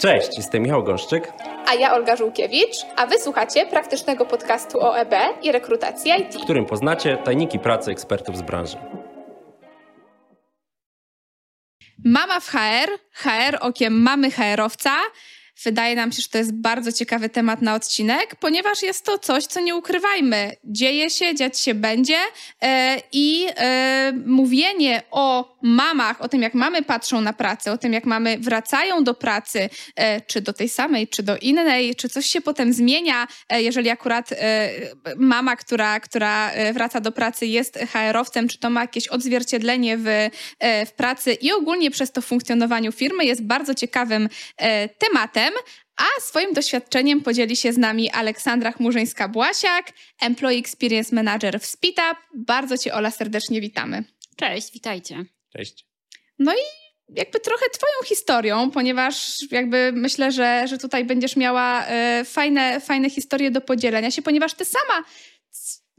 Cześć, jestem Michał Gąszczyk. A ja Olga Żółkiewicz, a wysłuchacie praktycznego podcastu o EB i rekrutacji IT. W którym poznacie tajniki pracy ekspertów z branży. Mama w HR, HR okiem mamy HR-owca – Wydaje nam się, że to jest bardzo ciekawy temat na odcinek, ponieważ jest to coś, co nie ukrywajmy. Dzieje się, dziać się będzie e, i e, mówienie o mamach, o tym, jak mamy patrzą na pracę, o tym, jak mamy wracają do pracy, e, czy do tej samej, czy do innej, czy coś się potem zmienia, jeżeli akurat mama, która, która wraca do pracy jest HR-owcem, czy to ma jakieś odzwierciedlenie w, w pracy i ogólnie przez to funkcjonowaniu firmy jest bardzo ciekawym tematem a swoim doświadczeniem podzieli się z nami Aleksandra Chmurzyńska-Błasiak, Employee Experience Manager w SpeedUp. Bardzo Cię, Ola, serdecznie witamy. Cześć, witajcie. Cześć. No i jakby trochę Twoją historią, ponieważ jakby myślę, że, że tutaj będziesz miała y, fajne, fajne historie do podzielenia się, ponieważ Ty sama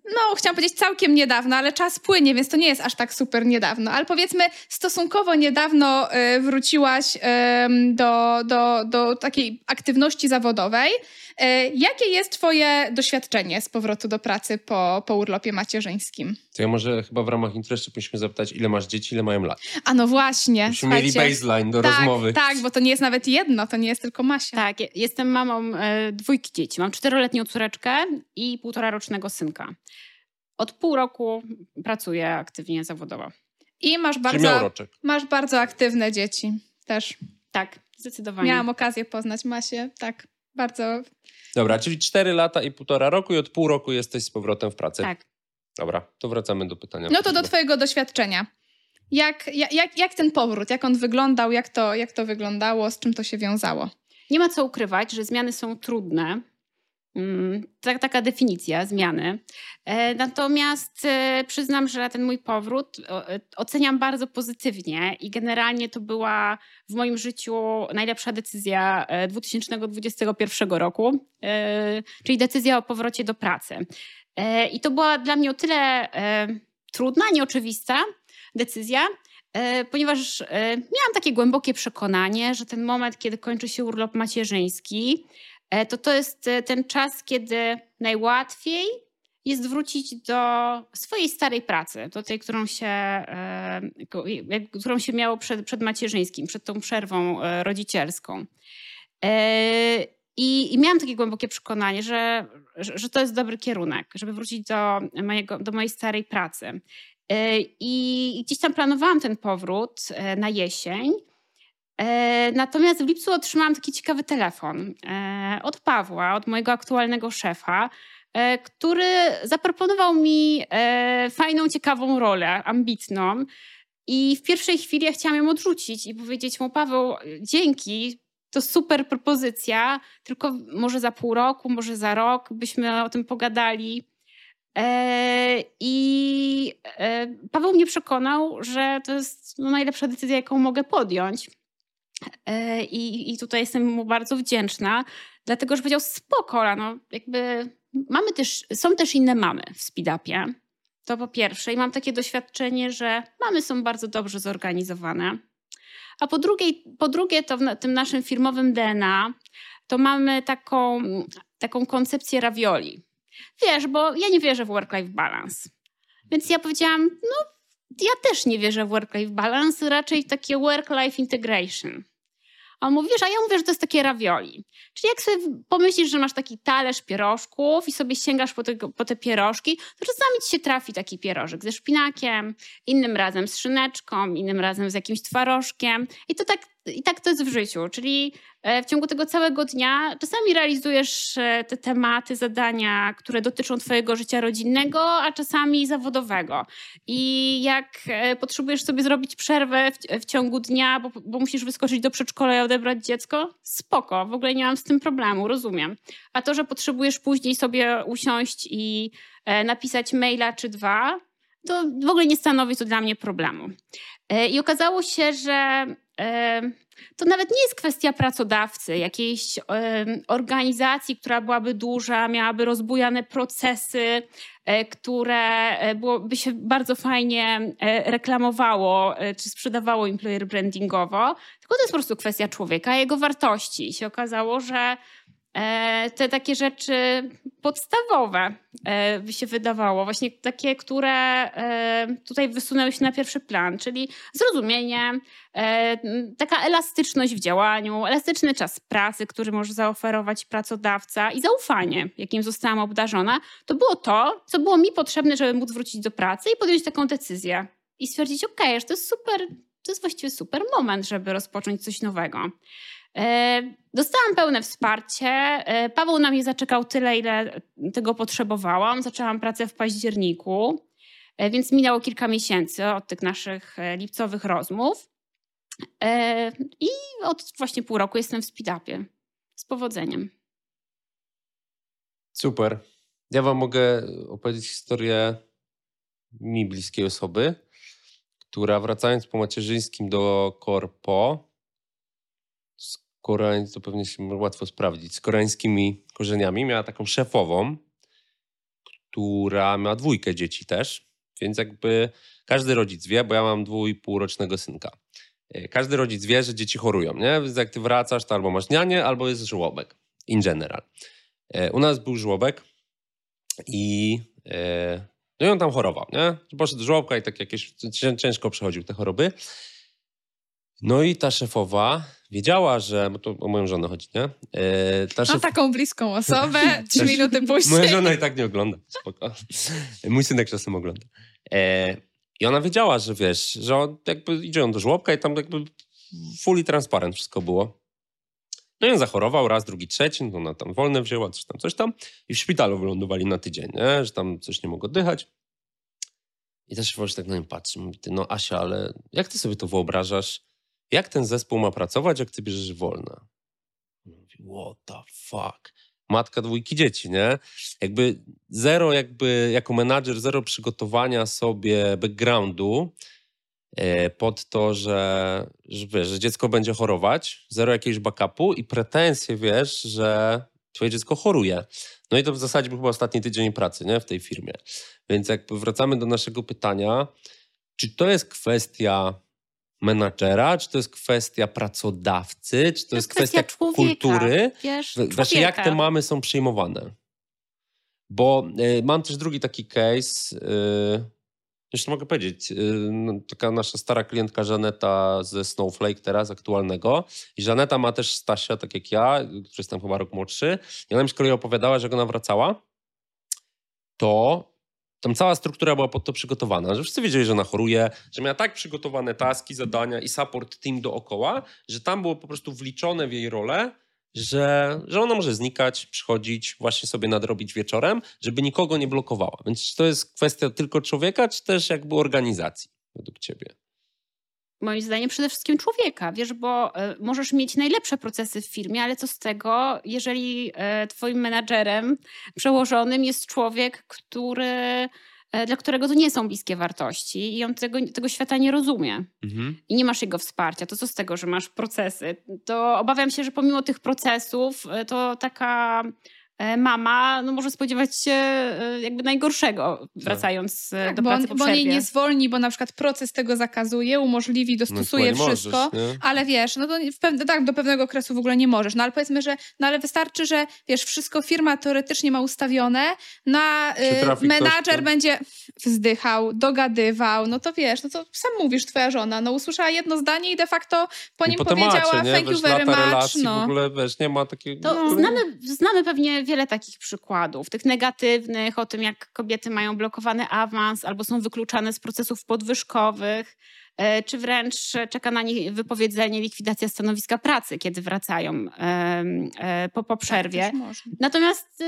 no, chciałam powiedzieć całkiem niedawno, ale czas płynie, więc to nie jest aż tak super niedawno. Ale powiedzmy, stosunkowo niedawno y, wróciłaś do, do, do takiej aktywności zawodowej. Y, jakie jest Twoje doświadczenie z powrotu do pracy po, po urlopie macierzyńskim? To ja może chyba w ramach interesu powinniśmy zapytać, ile masz dzieci, ile mają lat. A no właśnie. Myśmy mieli baseline do tak, rozmowy. Tak, bo to nie jest nawet jedno, to nie jest tylko Masia. Tak, jestem mamą e, dwójki dzieci. Mam czteroletnią córeczkę i półtora rocznego synka. Od pół roku pracuję aktywnie zawodowo. I masz bardzo, masz bardzo aktywne dzieci też. Tak, zdecydowanie. Miałam okazję poznać Masię, tak, bardzo. Dobra, czyli cztery lata i półtora roku i od pół roku jesteś z powrotem w pracy. Tak. Dobra, to wracamy do pytania. No to do twojego doświadczenia. Jak, jak, jak ten powrót, jak on wyglądał, jak to, jak to wyglądało, z czym to się wiązało? Nie ma co ukrywać, że zmiany są trudne. Mm, tak, taka definicja zmiany. E, natomiast e, przyznam, że ten mój powrót e, oceniam bardzo pozytywnie i generalnie to była w moim życiu najlepsza decyzja 2021 roku, czyli decyzja o powrocie do pracy. I to była dla mnie o tyle trudna, nieoczywista decyzja, ponieważ miałam takie głębokie przekonanie, że ten moment, kiedy kończy się urlop macierzyński, to to jest e, ten czas, kiedy najłatwiej jest wrócić do swojej starej pracy, do tej, którą się, e, którą się miało przed, przed macierzyńskim, przed tą przerwą rodzicielską. I, I, miałam takie głębokie przekonanie, że, że, że, to jest dobry kierunek, żeby wrócić do, mojego, do mojej starej pracy. I gdzieś tam planowałam ten powrót na jesień. E, natomiast w lipcu otrzymałam taki ciekawy telefon e, od Pawła, od mojego aktualnego szefa, e, który zaproponował mi fajną, ciekawą rolę, ambitną. I w pierwszej chwili ja chciałam ją odrzucić i powiedzieć mu, Paweł, dzięki, to super propozycja, tylko może za pół roku, może za rok byśmy o tym pogadali. I Paweł mnie przekonał, że to jest no, najlepsza decyzja, jaką mogę podjąć. E, I, I tutaj jestem mu bardzo wdzięczna, dlatego że powiedział spoko, no jakby mamy też, są też inne mamy w speedupie. To po pierwsze i mam takie doświadczenie, że mamy są bardzo dobrze zorganizowane. A po drugie, po drugie to w tym naszym firmowym DNA to mamy taką, taką koncepcję ravioli. Wiesz, bo ja nie wierzę w work-life balance. Więc ja powiedziałam, no ja też nie wierzę w work-life balance, raczej takie work-life integration. A on mówi, wiesz, a ja mówię, że to jest takie ravioli. Czyli jak sobie pomyślisz, że masz taki talerz pierożków i sobie sięgasz po te, po te pierożki, to czasami ci się trafi taki pierożek ze szpinakiem, innym razem z szyneczką, innym razem z jakimś twarożkiem. I to tak i tak to jest w życiu, czyli e, w ciągu tego całego dnia czasami realizujesz e, te tematy, zadania, które dotyczą Twojego życia rodzinnego, a czasami zawodowego. I jak e, potrzebujesz sobie zrobić przerwę w, ciągu dnia, bo, bo, musisz wyskoczyć do przedszkola i odebrać dziecko, spoko, w ogóle nie mam z tym problemu, rozumiem. A to, że potrzebujesz później sobie usiąść i napisać maila czy dwa, to w ogóle nie stanowi to dla mnie problemu. I okazało się, że to nawet nie jest kwestia pracodawcy, jakiejś organizacji, która byłaby duża, miałaby rozbujane procesy, e, które e, by się bardzo fajnie e, reklamowało czy sprzedawało employer brandingowo, tylko to jest po prostu kwestia człowieka, jego wartości. I się okazało, że te takie rzeczy podstawowe e, by się wydawało, właśnie takie, które e, tutaj wysunęły się na pierwszy plan, czyli zrozumienie, taka elastyczność w działaniu, elastyczny czas pracy, który może zaoferować pracodawca i zaufanie, jakim zostałam obdarzona, to było to, co było mi potrzebne, żeby móc wrócić do pracy i podjąć taką decyzję i stwierdzić, ok, że to jest super, to jest właściwie super moment, żeby rozpocząć coś nowego. E, dostałam pełne wsparcie. E, Paweł na mnie zaczekał tyle, ile tego potrzebowałam. Zaczęłam pracę w październiku, e, więc minęło kilka miesięcy od tych naszych lipcowych rozmów. I od właśnie pół roku jestem w speed-upie. Z powodzeniem. Super. Ja wam mogę opowiedzieć historię mi bliskiej osoby, która wracając po macierzyńskim do korpo, Koreań, to pewnie się łatwo sprawdzić, z koreańskimi korzeniami. Miała taką szefową, która miała dwójkę dzieci też, więc jakby każdy rodzic wie, bo ja mam dwu i półrocznego synka. E, każdy rodzic wie, że dzieci chorują, nie? Więc jak ty wracasz, to albo masz nianie, albo jest żłobek. In general. E, u nas był żłobek i e, no i on tam chorował, nie? Poszedł do żłobka i tak jakieś ciężko przechodził te choroby. No i ta szefowa wiedziała, że, bo to o moją żonę chodzi, nie? E, ta szef... taką bliską osobę, trzy minuty później. Moja żona i tak nie ogląda, spoko. Mój synek czasem ogląda. E, I ona wiedziała, że wiesz, że on jakby idzie on do żłobka i tam jakby fully transparent wszystko było. No i on zachorował raz, drugi, trzeci, no ona tam wolne wzięła, coś tam, coś tam i w szpitalu wylądowali na tydzień, nie? że tam coś nie mogło dychać. I też się tak na nim patrzy, mówi, no Asia, ale jak ty sobie to wyobrażasz, jak ten zespół ma pracować, jak ty bierzesz wolne? Mówi, what the fuck? Matka dwójki dzieci, nie? Jakby zero, jakby jako menadżer, zero przygotowania sobie backgroundu e, pod to, że, że, wiesz, że dziecko będzie chorować, zero jakiegoś backupu i pretensje, wiesz, że twoje dziecko choruje. No i to w zasadzie był chyba ostatni tydzień pracy, nie? W tej firmie. Więc jakby wracamy do naszego pytania, czy to jest kwestia menadżera, czy to jest kwestia pracodawcy, czy to, to jest, kwestia, kwestia kultury. Wiesz, Właśnie jak te mamy są przyjmowane. Bo y, mam też drugi taki case, y, jeszcze mogę powiedzieć, y, taka nasza stara klientka Żaneta ze Snowflake teraz, aktualnego. I Żaneta ma też Stasia, tak jak ja, który jestem chyba rok młodszy. I ona mi z kolei opowiadała, że jak ona wracała, to tam cała struktura była pod to przygotowana, że wszyscy wiedzieli, że ona choruje, że miała tak przygotowane taski, zadania i support team dookoła, że tam było po prostu wliczone w jej rolę, że, że ona może znikać, przychodzić, właśnie sobie nadrobić wieczorem, żeby nikogo nie blokowała. Więc czy to jest kwestia tylko człowieka, czy też jakby organizacji według ciebie? Moim zdaniem przede wszystkim człowieka, wiesz, bo y, możesz mieć najlepsze procesy w firmie, ale co z tego, jeżeli y, twoim menadżerem przełożonym jest człowiek, który y, dla którego to nie są bliskie wartości i on tego, tego świata nie rozumie mhm. i nie masz jego wsparcia, to co z tego, że masz procesy? To obawiam się, że pomimo tych procesów, to taka E, mama no, może spodziewać się e, jakby najgorszego, tak. wracając e, tak, do pracy bo, bo jej nie zwolni, bo na przykład proces tego zakazuje, umożliwi, dostosuje no, wszystko, możesz, ale wiesz, no to w tak, do pewnego okresu w ogóle nie możesz. No ale powiedzmy, że no ale wystarczy, że wiesz, wszystko firma teoretycznie ma ustawione, na y, menadżer będzie wzdychał, dogadywał, no to wiesz, no to sam mówisz, twoja żona, no usłyszała jedno zdanie i de facto po nim powiedziała macie, thank you very much. Relacji, no. w ogóle, wiesz, nie ma takiego... To no. znamy, znamy pewnie wiele takich przykładów, tych negatywnych, o tym, jak kobiety mają blokowany awans albo są wykluczane z procesów podwyżkowych, e, czy wręcz czeka na nich wypowiedzenie, likwidacja stanowiska pracy, kiedy wracają e, po, po przerwie. Tak, Natomiast y,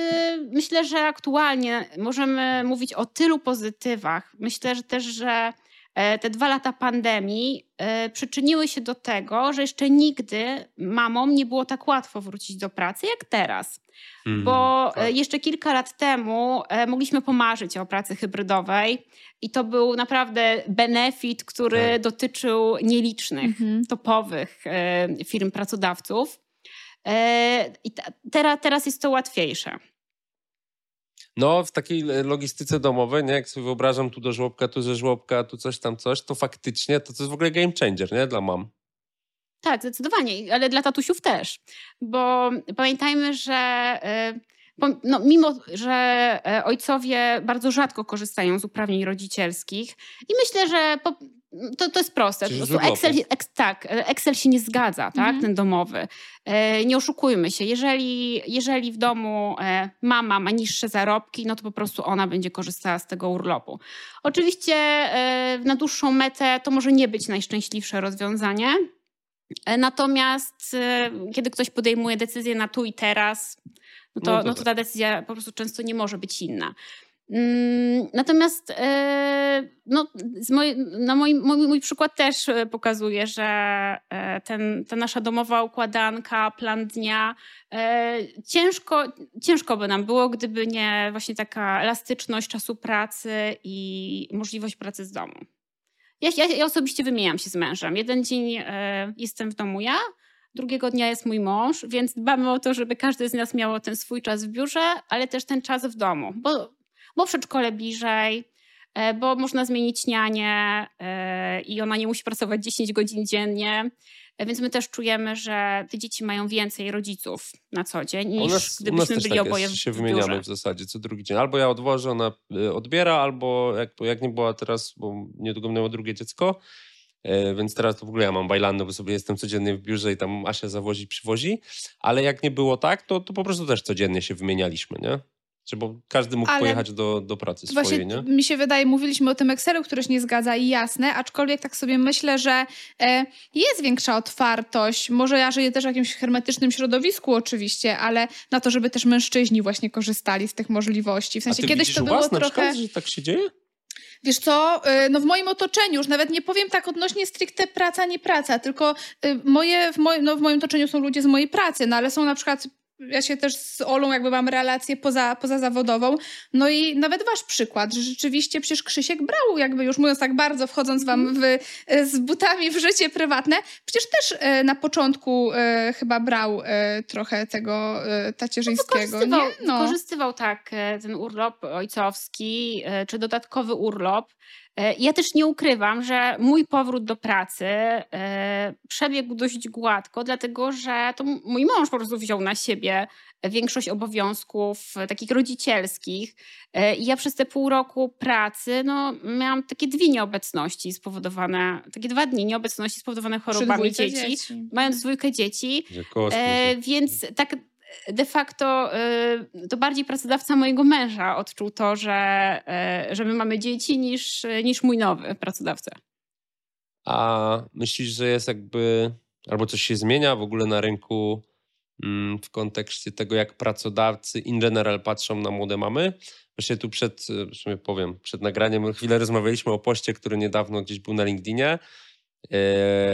myślę, że aktualnie możemy mówić o tylu pozytywach. Myślę że też, że te dwa lata pandemii e, przyczyniły się do tego, że jeszcze nigdy mamom nie było tak łatwo wrócić do pracy jak teraz. Mm, Bo tak. jeszcze kilka lat temu mogliśmy pomarzyć o pracy hybrydowej i to był naprawdę benefit, który tak. dotyczył nielicznych, mm -hmm. topowych firm pracodawców. I teraz, teraz jest to łatwiejsze. No, w takiej logistyce domowej, nie? jak sobie wyobrażam tu do żłobka, tu ze żłobka, tu coś tam coś, to faktycznie to, to jest w ogóle game changer, nie? Dla mam. Tak, zdecydowanie, ale dla tatusiów też. Bo pamiętajmy, że e, no, mimo, że e, ojcowie bardzo rzadko korzystają z uprawnień rodzicielskich i myślę, że po, to, to jest proste. Excel, ex, tak, Excel się nie zgadza, tak, mhm. ten domowy. E, nie oszukujmy się. Jeżeli, jeżeli w domu e, mama ma niższe zarobki, no to po prostu ona będzie korzystała z tego urlopu. Oczywiście e, na dłuższą metę to może nie być najszczęśliwsze rozwiązanie. Natomiast kiedy ktoś podejmuje decyzję na tu i teraz, no to, no to, no to ta decyzja po prostu często nie może być inna. Mm, natomiast e, no, moj, no mój, mój, mój, przykład też e, pokazuje, że e, ten, ta nasza domowa układanka, plan dnia, ciężko, ciężko by nam było, gdyby nie właśnie taka elastyczność czasu pracy i możliwość pracy z domu. Ja, ja, ja osobiście wymieniam się z mężem. Jeden dzień jestem w domu ja, drugiego dnia jest mój mąż, więc dbamy o to, żeby każdy z nas miał ten swój czas w biurze, ale też ten czas w domu, bo bo przedszkole bliżej, e, bo można zmienić nianię e, i ona nie musi pracować 10 godzin dziennie. E, więc my też czujemy, że te dzieci mają więcej rodziców na co dzień niż nas, gdybyśmy byli tak oboje jest, się wymieniamy w zasadzie co drugi dzień. Albo ja odwożę, ona odbiera, albo jak, jak nie była teraz, bo niedługo minęło drugie dziecko, więc teraz to w ogóle ja mam bajlandę, bo sobie jestem codziennie w biurze i tam Asia zawozi, przywozi. Ale jak nie było tak, to, to po prostu też codziennie się wymienialiśmy, nie? Czy bo każdy mógł Ale pojechać do, do pracy swojej, właśnie nie? Mi się wydaje, mówiliśmy o tym Excelu, który się nie zgadza i jasne, aczkolwiek tak sobie myślę, że e, jest większa otwartość. Może ja żyję też w jakimś hermetycznym środowisku oczywiście, ale na to, żeby też mężczyźni właśnie korzystali z tych możliwości. W sensie kiedyś to było trochę. Przykład, że tak się dzieje? Wiesz co, e, no w moim otoczeniu, już nawet nie powiem tak odnośnie stricte praca, nie praca, tylko e, moje, w, moim, no w moim otoczeniu są ludzie z mojej pracy, no ale są na przykład ja się też z Olą jakby mam relację poza, poza zawodową. No i nawet wasz przykład, że rzeczywiście przecież Krzysiek brał, jakby już mówiąc tak bardzo, wchodząc wam mhm. w, z butami w życie prywatne, przecież też e, na początku e, chyba brał e, trochę tego tacierzyńskiego. No, wykorzystywał, nie? No. wykorzystywał tak ten urlop ojcowski, czy dodatkowy urlop. E, ja też nie ukrywam, że mój powrót do pracy e, przebiegł dość gładko, dlatego że to mój mąż po prostu wziął na siebie większość obowiązków e, takich rodzicielskich. I ja przez te pół roku pracy no, miałam takie dwie nieobecności spowodowane, takie dwa dni nieobecności spowodowane chorobami dzieci, dzieci, mając dwójkę dzieci. Więc tak de facto y, to bardziej pracodawca mojego męża odczuł to, że, y, że my mamy dzieci niż, niż mój nowy pracodawca. A myślisz, że jest jakby, albo coś się zmienia w ogóle na rynku mm, w kontekście tego, jak pracodawcy in general patrzą na młode mamy? Właśnie tu przed, powiem, przed nagraniem chwilę rozmawialiśmy o poście, który niedawno gdzieś był na LinkedInie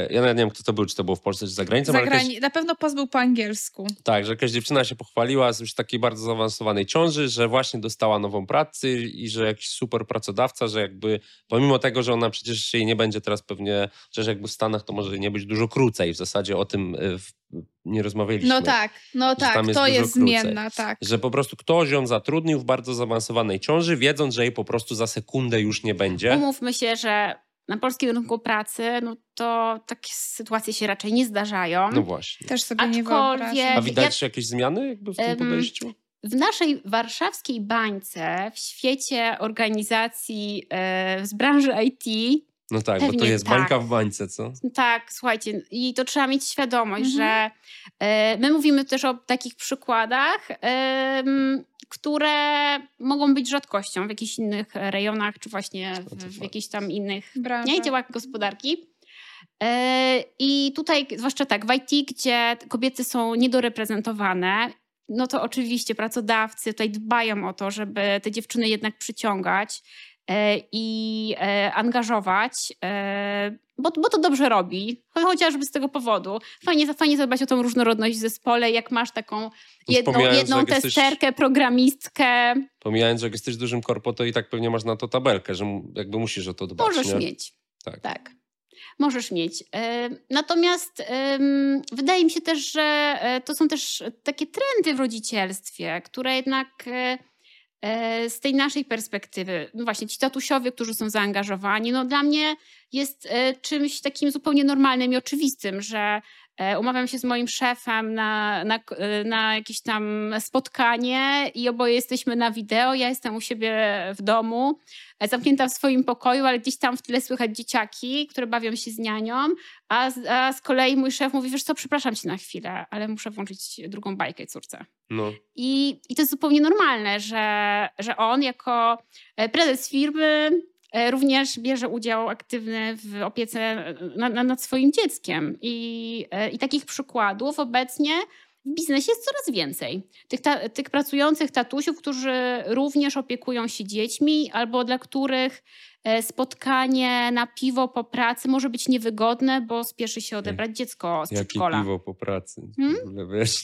ja nawet nie wiem, kto to był, czy to było w Polsce, czy za granicą. Za grani- jakaś... Na pewno pozbył po angielsku. Tak, że jakaś dziewczyna się pochwaliła z już takiej bardzo zaawansowanej ciąży, że właśnie dostała nową pracę i że jakiś super pracodawca, że jakby pomimo tego, że ona przecież jej nie będzie teraz pewnie, że jakby w Stanach to może nie być dużo krócej, w zasadzie o tym e, nie rozmawialiśmy. No tak, no tak, jest to jest zmienna, tak. Że po prostu ktoś ją zatrudnił w bardzo zaawansowanej ciąży, wiedząc, że jej po prostu za sekundę już nie będzie. Umówmy się, że na polskim rynku pracy, no to takie sytuacje się raczej nie zdarzają. No właśnie. Też sobie Aczkolwiek, nie wyobrażam. A widać jakieś zmiany jakby w tym podejściu? W naszej warszawskiej bańce, w świecie organizacji e, z branży IT, no tak, Pewnie bo to jest tak. bańka w bańce, co? Tak, słuchajcie, i to trzeba mieć świadomość, mhm. że e, my mówimy też o takich przykładach, które mogą być rzadkością w jakichś innych rejonach, czy właśnie w, w jakichś tam innych nie, działach gospodarki. E, I tutaj, zwłaszcza tak, w IT, gdzie kobiety są niedoreprezentowane, no to oczywiście pracodawcy tutaj dbają o to, żeby te dziewczyny jednak przyciągać. I angażować, bo, bo to dobrze robi, chociażby z tego powodu. Fajnie, fajnie zadbać o tą różnorodność w zespole, jak masz taką jedną, jedną testerkę, jesteś, programistkę. Pomijając, że jak jesteś dużym korpo, to i tak pewnie masz na to tabelkę, że jakby musisz o to dbać. Możesz nie? mieć. Tak. tak. Możesz mieć. Natomiast wydaje mi się też, że e, to są też takie trendy w rodzicielstwie, które jednak e, e, z tej naszej perspektywy, no właśnie ci tatusiowie, którzy są zaangażowani, no dla mnie jest czymś takim zupełnie normalnym i oczywistym, że umawiam się z moim szefem na, na, na jakieś tam spotkanie i oboje jesteśmy na wideo, ja jestem u siebie w domu zamknięta w swoim pokoju, ale gdzieś tam w tle słychać dzieciaki, które bawią się z nianią, a, a z kolei mój szef mówi, wiesz co, przepraszam cię na chwilę, ale muszę włączyć drugą bajkę córce. No. I, I to jest zupełnie normalne, że, że on jako e, prezes firmy e, również bierze udział aktywny w opiece e, nad, nad swoim dzieckiem. I, I takich przykładów obecnie w biznesie jest coraz więcej. Tych, ta, tych pracujących tatusiów, którzy również opiekują się dziećmi, albo dla których e, spotkanie na piwo po pracy może być niewygodne, bo spieszy się odebrać dziecko z Jakie przedszkola. piwo po pracy? Hmm? Wiesz?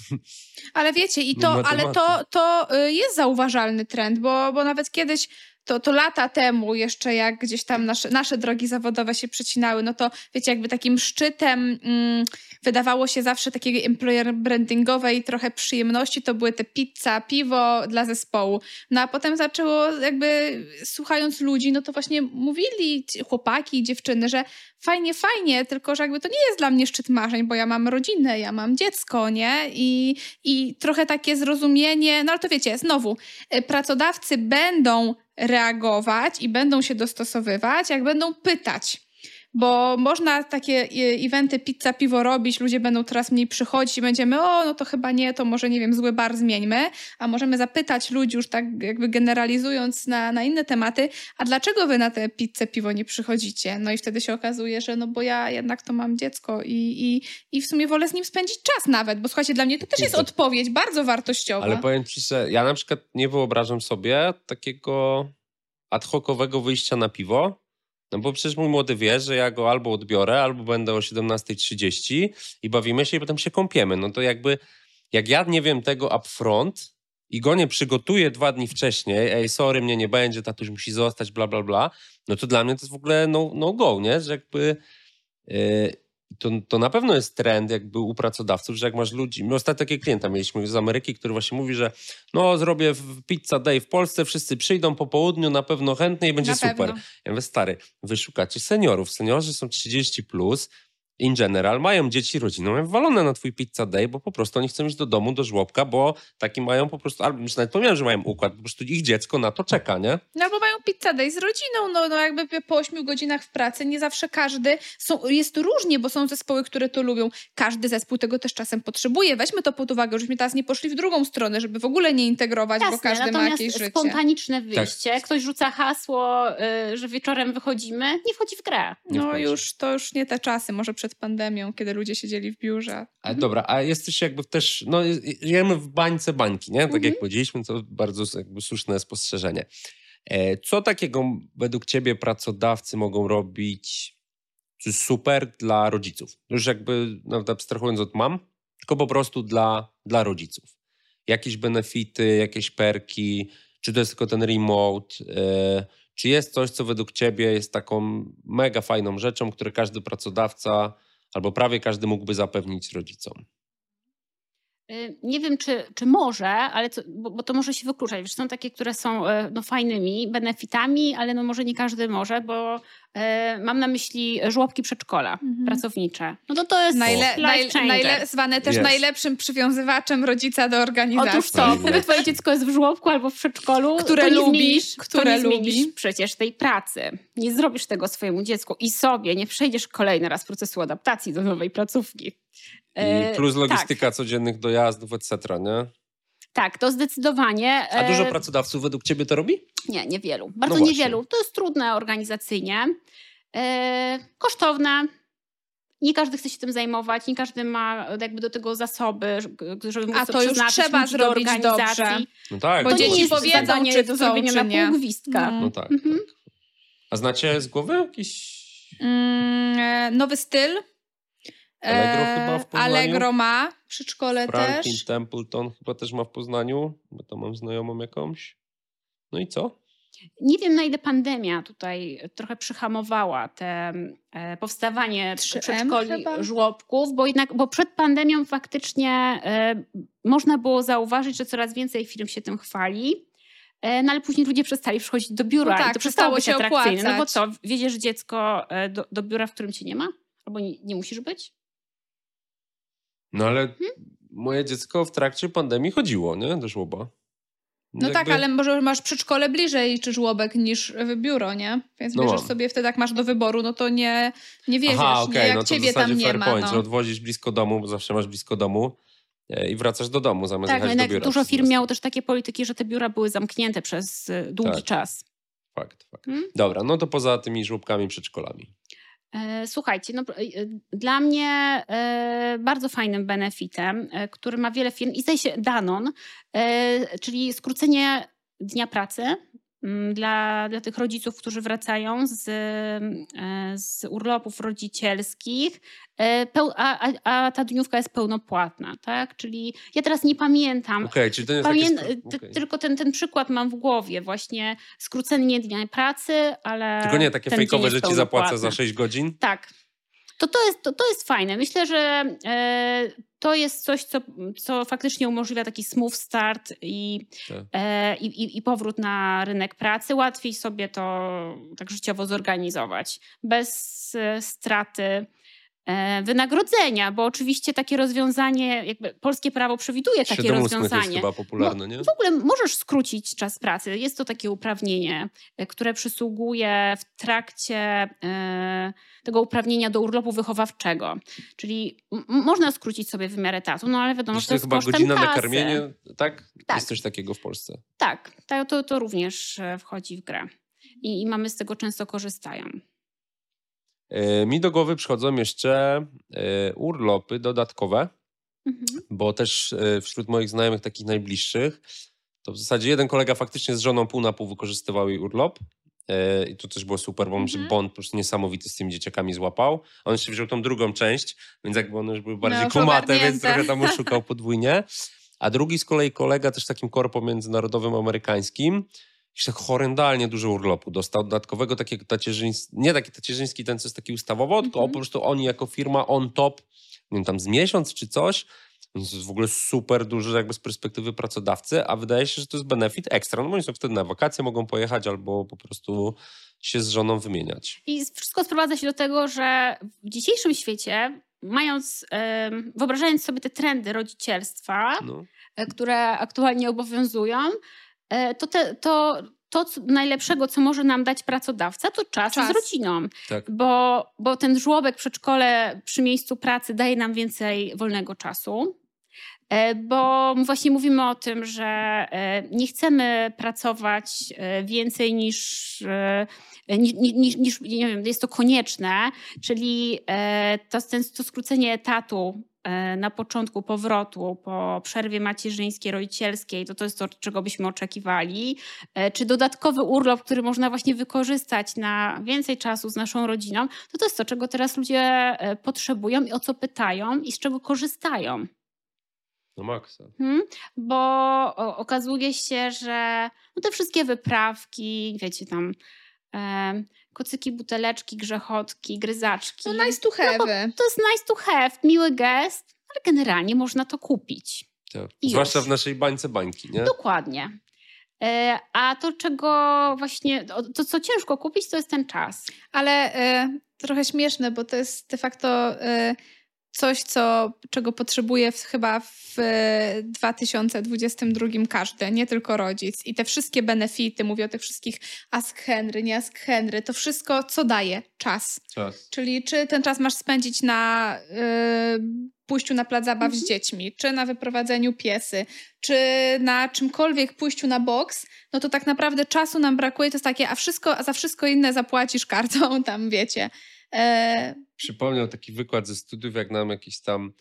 Ale wiecie, i to, no, ale to, to y, jest zauważalny trend, bo, bo nawet kiedyś to, to lata temu jeszcze jak gdzieś tam nasze, nasze drogi zawodowe się przecinały, no to wiecie, jakby takim szczytem mm, wydawało się zawsze takiej employer brandingowej trochę przyjemności, to były te pizza, piwo dla zespołu. No a potem zaczęło jakby słuchając ludzi, no to właśnie mówili chłopaki, dziewczyny, że fajnie, fajnie, tylko że jakby to nie jest dla mnie szczyt marzeń, bo ja mam rodzinę, ja mam dziecko, nie? I, i trochę takie zrozumienie, no ale to wiecie, znowu, y, pracodawcy będą reagować i będą się dostosowywać, jak będą pytać bo można takie e, eventy pizza, piwo robić, ludzie będą teraz mniej przychodzić i będziemy, o, no to chyba nie, to może, nie wiem, zły bar zmieńmy, a możemy zapytać ludzi już tak jakby generalizując na, na inne tematy, a dlaczego wy na te pizzę, piwo nie przychodzicie? No i wtedy się okazuje, że no bo ja jednak to mam dziecko i, i, i w sumie wolę z nim spędzić czas nawet, bo słuchajcie, dla mnie to też jest odpowiedź bardzo wartościowa. Ale powiem ci, że ja na przykład nie wyobrażam sobie takiego ad hocowego wyjścia na piwo, no bo przecież mój młody wie, że ja go albo odbiorę, albo będę o 17.30 i bawimy się i potem się kąpiemy. No to jakby, jak ja nie wiem tego upfront i go nie przygotuję dwa dni wcześniej, ej, sorry, mnie nie będzie, tatuś musi zostać, bla, bla, bla, no to dla mnie to jest w ogóle no, no go, nie? Że jakby... Yy, to, to na pewno jest trend jakby u pracodawców, że jak masz ludzi, my ostatnio takiego klienta mieliśmy z Ameryki, który właśnie mówi, że no zrobię pizza day w Polsce, wszyscy przyjdą po południu, na pewno chętnie i będzie na super. Pewno. Ja mówię, stary, wyszukacie seniorów, seniorzy są 30+, plus, in general mają dzieci, rodziną, mają walone na twój pizza day, bo po prostu oni chcą iść do domu, do żłobka, bo taki mają po prostu, albo już nawet pomyślałem, że mają układ, po prostu ich dziecko na to czeka, nie? No bo mają pizza day z rodziną, no, no jakby po 8 godzinach w pracy nie zawsze każdy, są, jest różnie, bo są zespoły, które to lubią. Każdy zespół tego też czasem potrzebuje. Weźmy to pod uwagę, żebyśmy teraz nie poszli w drugą stronę, żeby w ogóle nie integrować, Jasne, bo każdy ma jakieś życie. spontaniczne wyjście, tak. ktoś rzuca hasło, y, że wieczorem wychodzimy, nie wchodzi w grę. No już, to już nie te czasy, może przed pandemią, kiedy ludzie siedzieli w biurze. A dobra, a jesteś jakby też, no jemy w bańce bańki, nie? Tak mhm. jak powiedzieliśmy, to bardzo jakby słuszne spostrzeżenie. E, co takiego według ciebie pracodawcy mogą robić super dla rodziców? Już jakby nawet abstrahując od mam, tylko po prostu dla, dla rodziców. Jakieś benefity, jakieś perki, czy to jest tylko ten remote, e, czy jest coś, co według ciebie jest taką mega fajną rzeczą, które każdy pracodawca albo prawie każdy mógłby zapewnić rodzicom. Y, nie wiem, czy, czy może, ale to, bo, bo, to może się wykluczać. Wiesz, są takie, które są e, no, fajnymi benefitami, ale no, może nie każdy może, bo e, mam na myśli żłobki przedszkola mhm. pracownicze. No to to jest Najle, najle, najle, zwane też yes. najlepszym przywiązywaczem rodzica do organizacji. Otóż to, gdyby twoje dziecko jest w żłobku albo w przedszkolu, które to lubi, zmienisz, które to nie lubi. przecież tej pracy. Nie zrobisz tego swojemu dziecku i sobie, nie przejdziesz kolejny raz procesu adaptacji do nowej placówki. I e, plus logistyka tak. codziennych dojazdów, etc., nie? Tak, to zdecydowanie. A dużo e, pracodawców według ciebie to robi? Nie, niewielu. Bardzo no niewielu. To jest trudne organizacyjnie, e, kosztowne. Nie każdy chce się tym zajmować, nie każdy ma jakby do tego zasoby, żeby móc A to już trzeba zrobić do organizacji. Dobrze. No tak. Bo dzieci powiedzą, czy do zrobienia na pół gwizdka. No tak. Mhm. tak. A znacie z głowy jakiś... Mm, nowy styl. Allegro E, chyba w Poznaniu? Allegro ma w przedszkole Franklin też. Templeton chyba też ma w Poznaniu, bo tam mam znajomą jakąś. No i co? Nie wiem, na ile pandemia tutaj trochę przyhamowała te e, powstawanie 3M przedszkoli, chyba? żłobków, bo jednak, bo przed pandemią faktycznie e, można było zauważyć, że coraz więcej firm się tym chwali. E, No ale później ludzie przestali przychodzić do biura No tak, i to przestało przestało być się atrakcyjne. No bo opłacać. co, wiedziesz dziecko e, do, do biura, w którym cię nie ma? Albo nie, nie musisz być? No ale Hmm? moje dziecko w trakcie pandemii chodziło, nie? Do żłoba. No tak, ale może masz przedszkole bliżej czy żłobek niż w biuro, nie? Więc No bierzesz mam. sobie wtedy, jak masz do wyboru, no to nie, nie wiedziesz, Aha, nie? okej, jak no to ciebie tam nie fair ma. point, że No. odwozisz blisko domu, bo zawsze masz blisko domu e, i wracasz do domu zamiast Tak, no jechać do biura. dużo przez firm miało też takie polityki, że te biura były zamknięte przez e, długi Tak. czas. Fakt, fakt. Hmm? Dobra, no to poza tymi żłobkami, przedszkolami. E, Słuchajcie, no, e, dla mnie e, bardzo fajnym benefitem, który ma wiele firm i zdaje się Danon, czyli skrócenie dnia pracy dla, dla tych rodziców, którzy wracają z, e, z urlopów rodzicielskich, e, a, a, a ta dniówka jest pełnopłatna, tak? Czyli ja teraz nie pamiętam, Okej, czyli to jest Pamię- okej. Tylko ten, ten przykład mam w głowie, właśnie skrócenie dnia pracy, ale. Tylko nie takie fejkowe, że ci zapłacę za pełnopłatny. 6 godzin? Tak. To, to, jest, to, to jest fajne. Myślę, że e, to jest coś, co, co faktycznie umożliwia taki smooth start i, Tak. e, i, i, i powrót na rynek pracy. Łatwiej sobie to tak życiowo zorganizować. Bez e, straty wynagrodzenia, bo oczywiście takie rozwiązanie, jakby polskie prawo przewiduje takie Siedem ósmych jest rozwiązanie. chyba popularne, nie? W ogóle możesz skrócić czas pracy. Jest to takie uprawnienie, e, które przysługuje w trakcie e, tego uprawnienia do urlopu wychowawczego. Czyli można skrócić sobie wymiar etatu, no ale wiadomo, że to to jest jest chyba godzina kasy. na karmienie, tak? Tak. Jest coś takiego w Polsce. Tak, to, to, to również e, wchodzi w grę. I, I mamy z tego często korzystają. E, Mi do głowy przychodzą jeszcze e, urlopy dodatkowe, Mhm. bo też e, wśród moich znajomych takich najbliższych, to w zasadzie jeden kolega faktycznie z żoną pół na pół wykorzystywał jej urlop. I to też było super, bo Mhm. Bond po prostu niesamowity z tymi dzieciakami złapał. On jeszcze wziął tą drugą część, więc jakby one już były bardziej już kumate, więc trochę tam oszukał podwójnie. A drugi z kolei kolega też takim korpo międzynarodowym amerykańskim, jeszcze horrendalnie dużo urlopu dostał, dodatkowego takiego tacierzyńskiego, nie taki tacierzyński, ten co jest taki ustawowo, tylko Mhm. po prostu oni jako firma on top, nie wiem, tam z miesiąc czy coś, więc to jest w ogóle super duży jakby z perspektywy pracodawcy, a wydaje się, że to jest benefit ekstra, no bo oni są wtedy na wakacje mogą pojechać albo po prostu się z żoną wymieniać. I wszystko sprowadza się do tego, że w dzisiejszym świecie, mając, wyobrażając sobie te trendy rodzicielstwa, No. e, które aktualnie obowiązują, to, te, to, to co najlepszego, co może nam dać pracodawca, to czas, Czas. z rodziną. Tak. Bo, bo ten żłobek, przedszkole przy miejscu pracy daje nam więcej wolnego czasu. E, Bo właśnie mówimy o tym, że e, nie chcemy pracować e, więcej niż, e, ni- ni- niż, niż nie wiem, jest to konieczne, czyli e, to, ten, to skrócenie etatu e, na początku powrotu po przerwie macierzyńskiej, rodzicielskiej, to to jest to, czego byśmy oczekiwali. E, Czy dodatkowy urlop, który można właśnie wykorzystać na więcej czasu z naszą rodziną, to to jest to, czego teraz ludzie e, potrzebują i o co pytają i z czego korzystają. No maksa. Hmm? Bo okazuje się, że no te wszystkie wyprawki, wiecie tam, e, kocyki, buteleczki, grzechotki, gryzaczki. No nice to have. To jest nice to have, miły gest, ale generalnie można to kupić. Tak. Zwłaszcza w naszej bańce bańki, nie? Dokładnie. E, a to, czego właśnie, to, to co ciężko kupić, to jest ten czas. Ale y, trochę śmieszne, bo to jest de facto y, coś, co, czego potrzebuje w, chyba w y, 2022 każdy, nie tylko rodzic. I te wszystkie benefity, mówię o tych wszystkich Ask Henry, nie Ask Henry, to wszystko, co daje? Czas. Czas. Czyli czy ten czas masz spędzić na y, pójściu na plac zabaw Mhm. z dziećmi, czy na wyprowadzeniu piesy, czy na czymkolwiek pójściu na boks, no to tak naprawdę czasu nam brakuje. To jest takie, a, wszystko, a za wszystko inne zapłacisz kartą, tam wiecie. E, Przypomniał taki wykład ze studiów, jak nam jakiś tam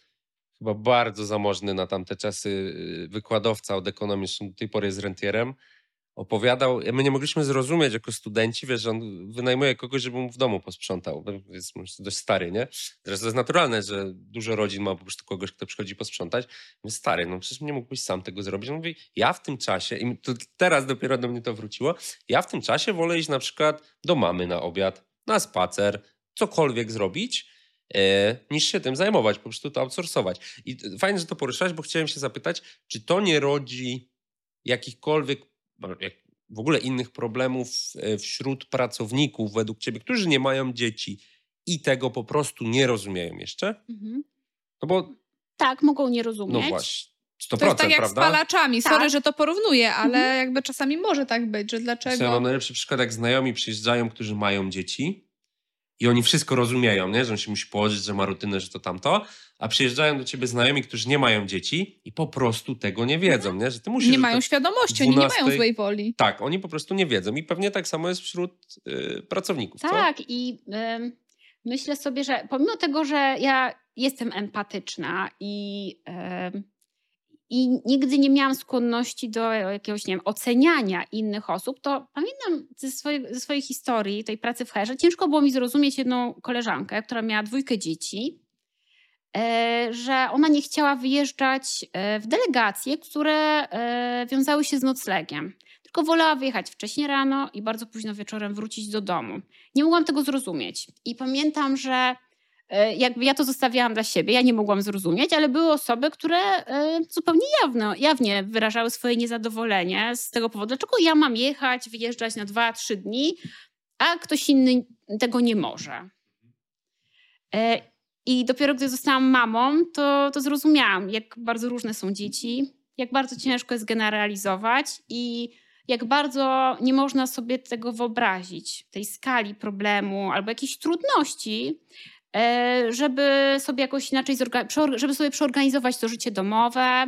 chyba bardzo zamożny na tamte czasy y, wykładowca od ekonomii, zresztą do tej pory jest rentierem. opowiadał, my nie mogliśmy zrozumieć jako studenci, wiesz, że on wynajmuje kogoś, żeby mu w domu posprzątał. Jest dość stary, nie? Teraz to jest naturalne, że dużo rodzin ma po prostu kogoś, kto przychodzi posprzątać. My stary, no przecież nie mógłbyś sam tego zrobić. On mówi, ja w tym czasie, i to teraz dopiero do mnie to wróciło, ja w tym czasie wolę iść na przykład do mamy na obiad, na spacer, cokolwiek zrobić, e, niż się tym zajmować, po prostu to outsourcować. I fajnie, że to poruszasz, bo chciałem się zapytać, czy to nie rodzi jakichkolwiek w ogóle innych problemów e, wśród pracowników według ciebie, którzy nie mają dzieci i tego po prostu nie rozumieją jeszcze? Mhm. No bo... Tak, mogą nie rozumieć. No właśnie. 100%, to jest tak jak prawda? z palaczami. Sorry, tak. że to porównuję, ale mhm. jakby czasami może tak być, że dlaczego... Ja mam najlepszy przykład, jak znajomi przyjeżdżają, którzy mają dzieci i oni wszystko rozumieją, nie? że on się musi położyć, że ma rutynę, że to tamto, a przyjeżdżają do ciebie znajomi, którzy nie mają dzieci i po prostu tego nie wiedzą, nie? że ty musisz... Nie mają świadomości, 12... oni nie mają złej woli. Tak, oni po prostu nie wiedzą i pewnie tak samo jest wśród y, pracowników. Tak co? i y, myślę sobie, że pomimo tego, że ja jestem empatyczna i... Y, i nigdy nie miałam skłonności do jakiegoś, nie wiem, oceniania innych osób, to pamiętam ze swojej, ze swojej historii, tej pracy w herze, ciężko było mi zrozumieć jedną koleżankę, która miała dwójkę dzieci, e, że ona nie chciała wyjeżdżać e, w delegacje, które e, wiązały się z noclegiem. Tylko wolała wyjechać wcześniej rano i bardzo późno wieczorem wrócić do domu. Nie mogłam tego zrozumieć. I pamiętam, że jakby ja to zostawiałam dla siebie, ja nie mogłam zrozumieć, ale były osoby, które e, zupełnie jawno, jawnie wyrażały swoje niezadowolenie z tego powodu, dlaczego ja mam jechać, wyjeżdżać na dwa, trzy dni, a ktoś inny tego nie może. E, I dopiero gdy zostałam mamą, to, to zrozumiałam, jak bardzo różne są dzieci, jak bardzo ciężko jest generalizować i jak bardzo nie można sobie tego wyobrazić, tej skali problemu albo jakiejś trudności, E, żeby sobie jakoś inaczej, żeby sobie przeorganizować to życie domowe.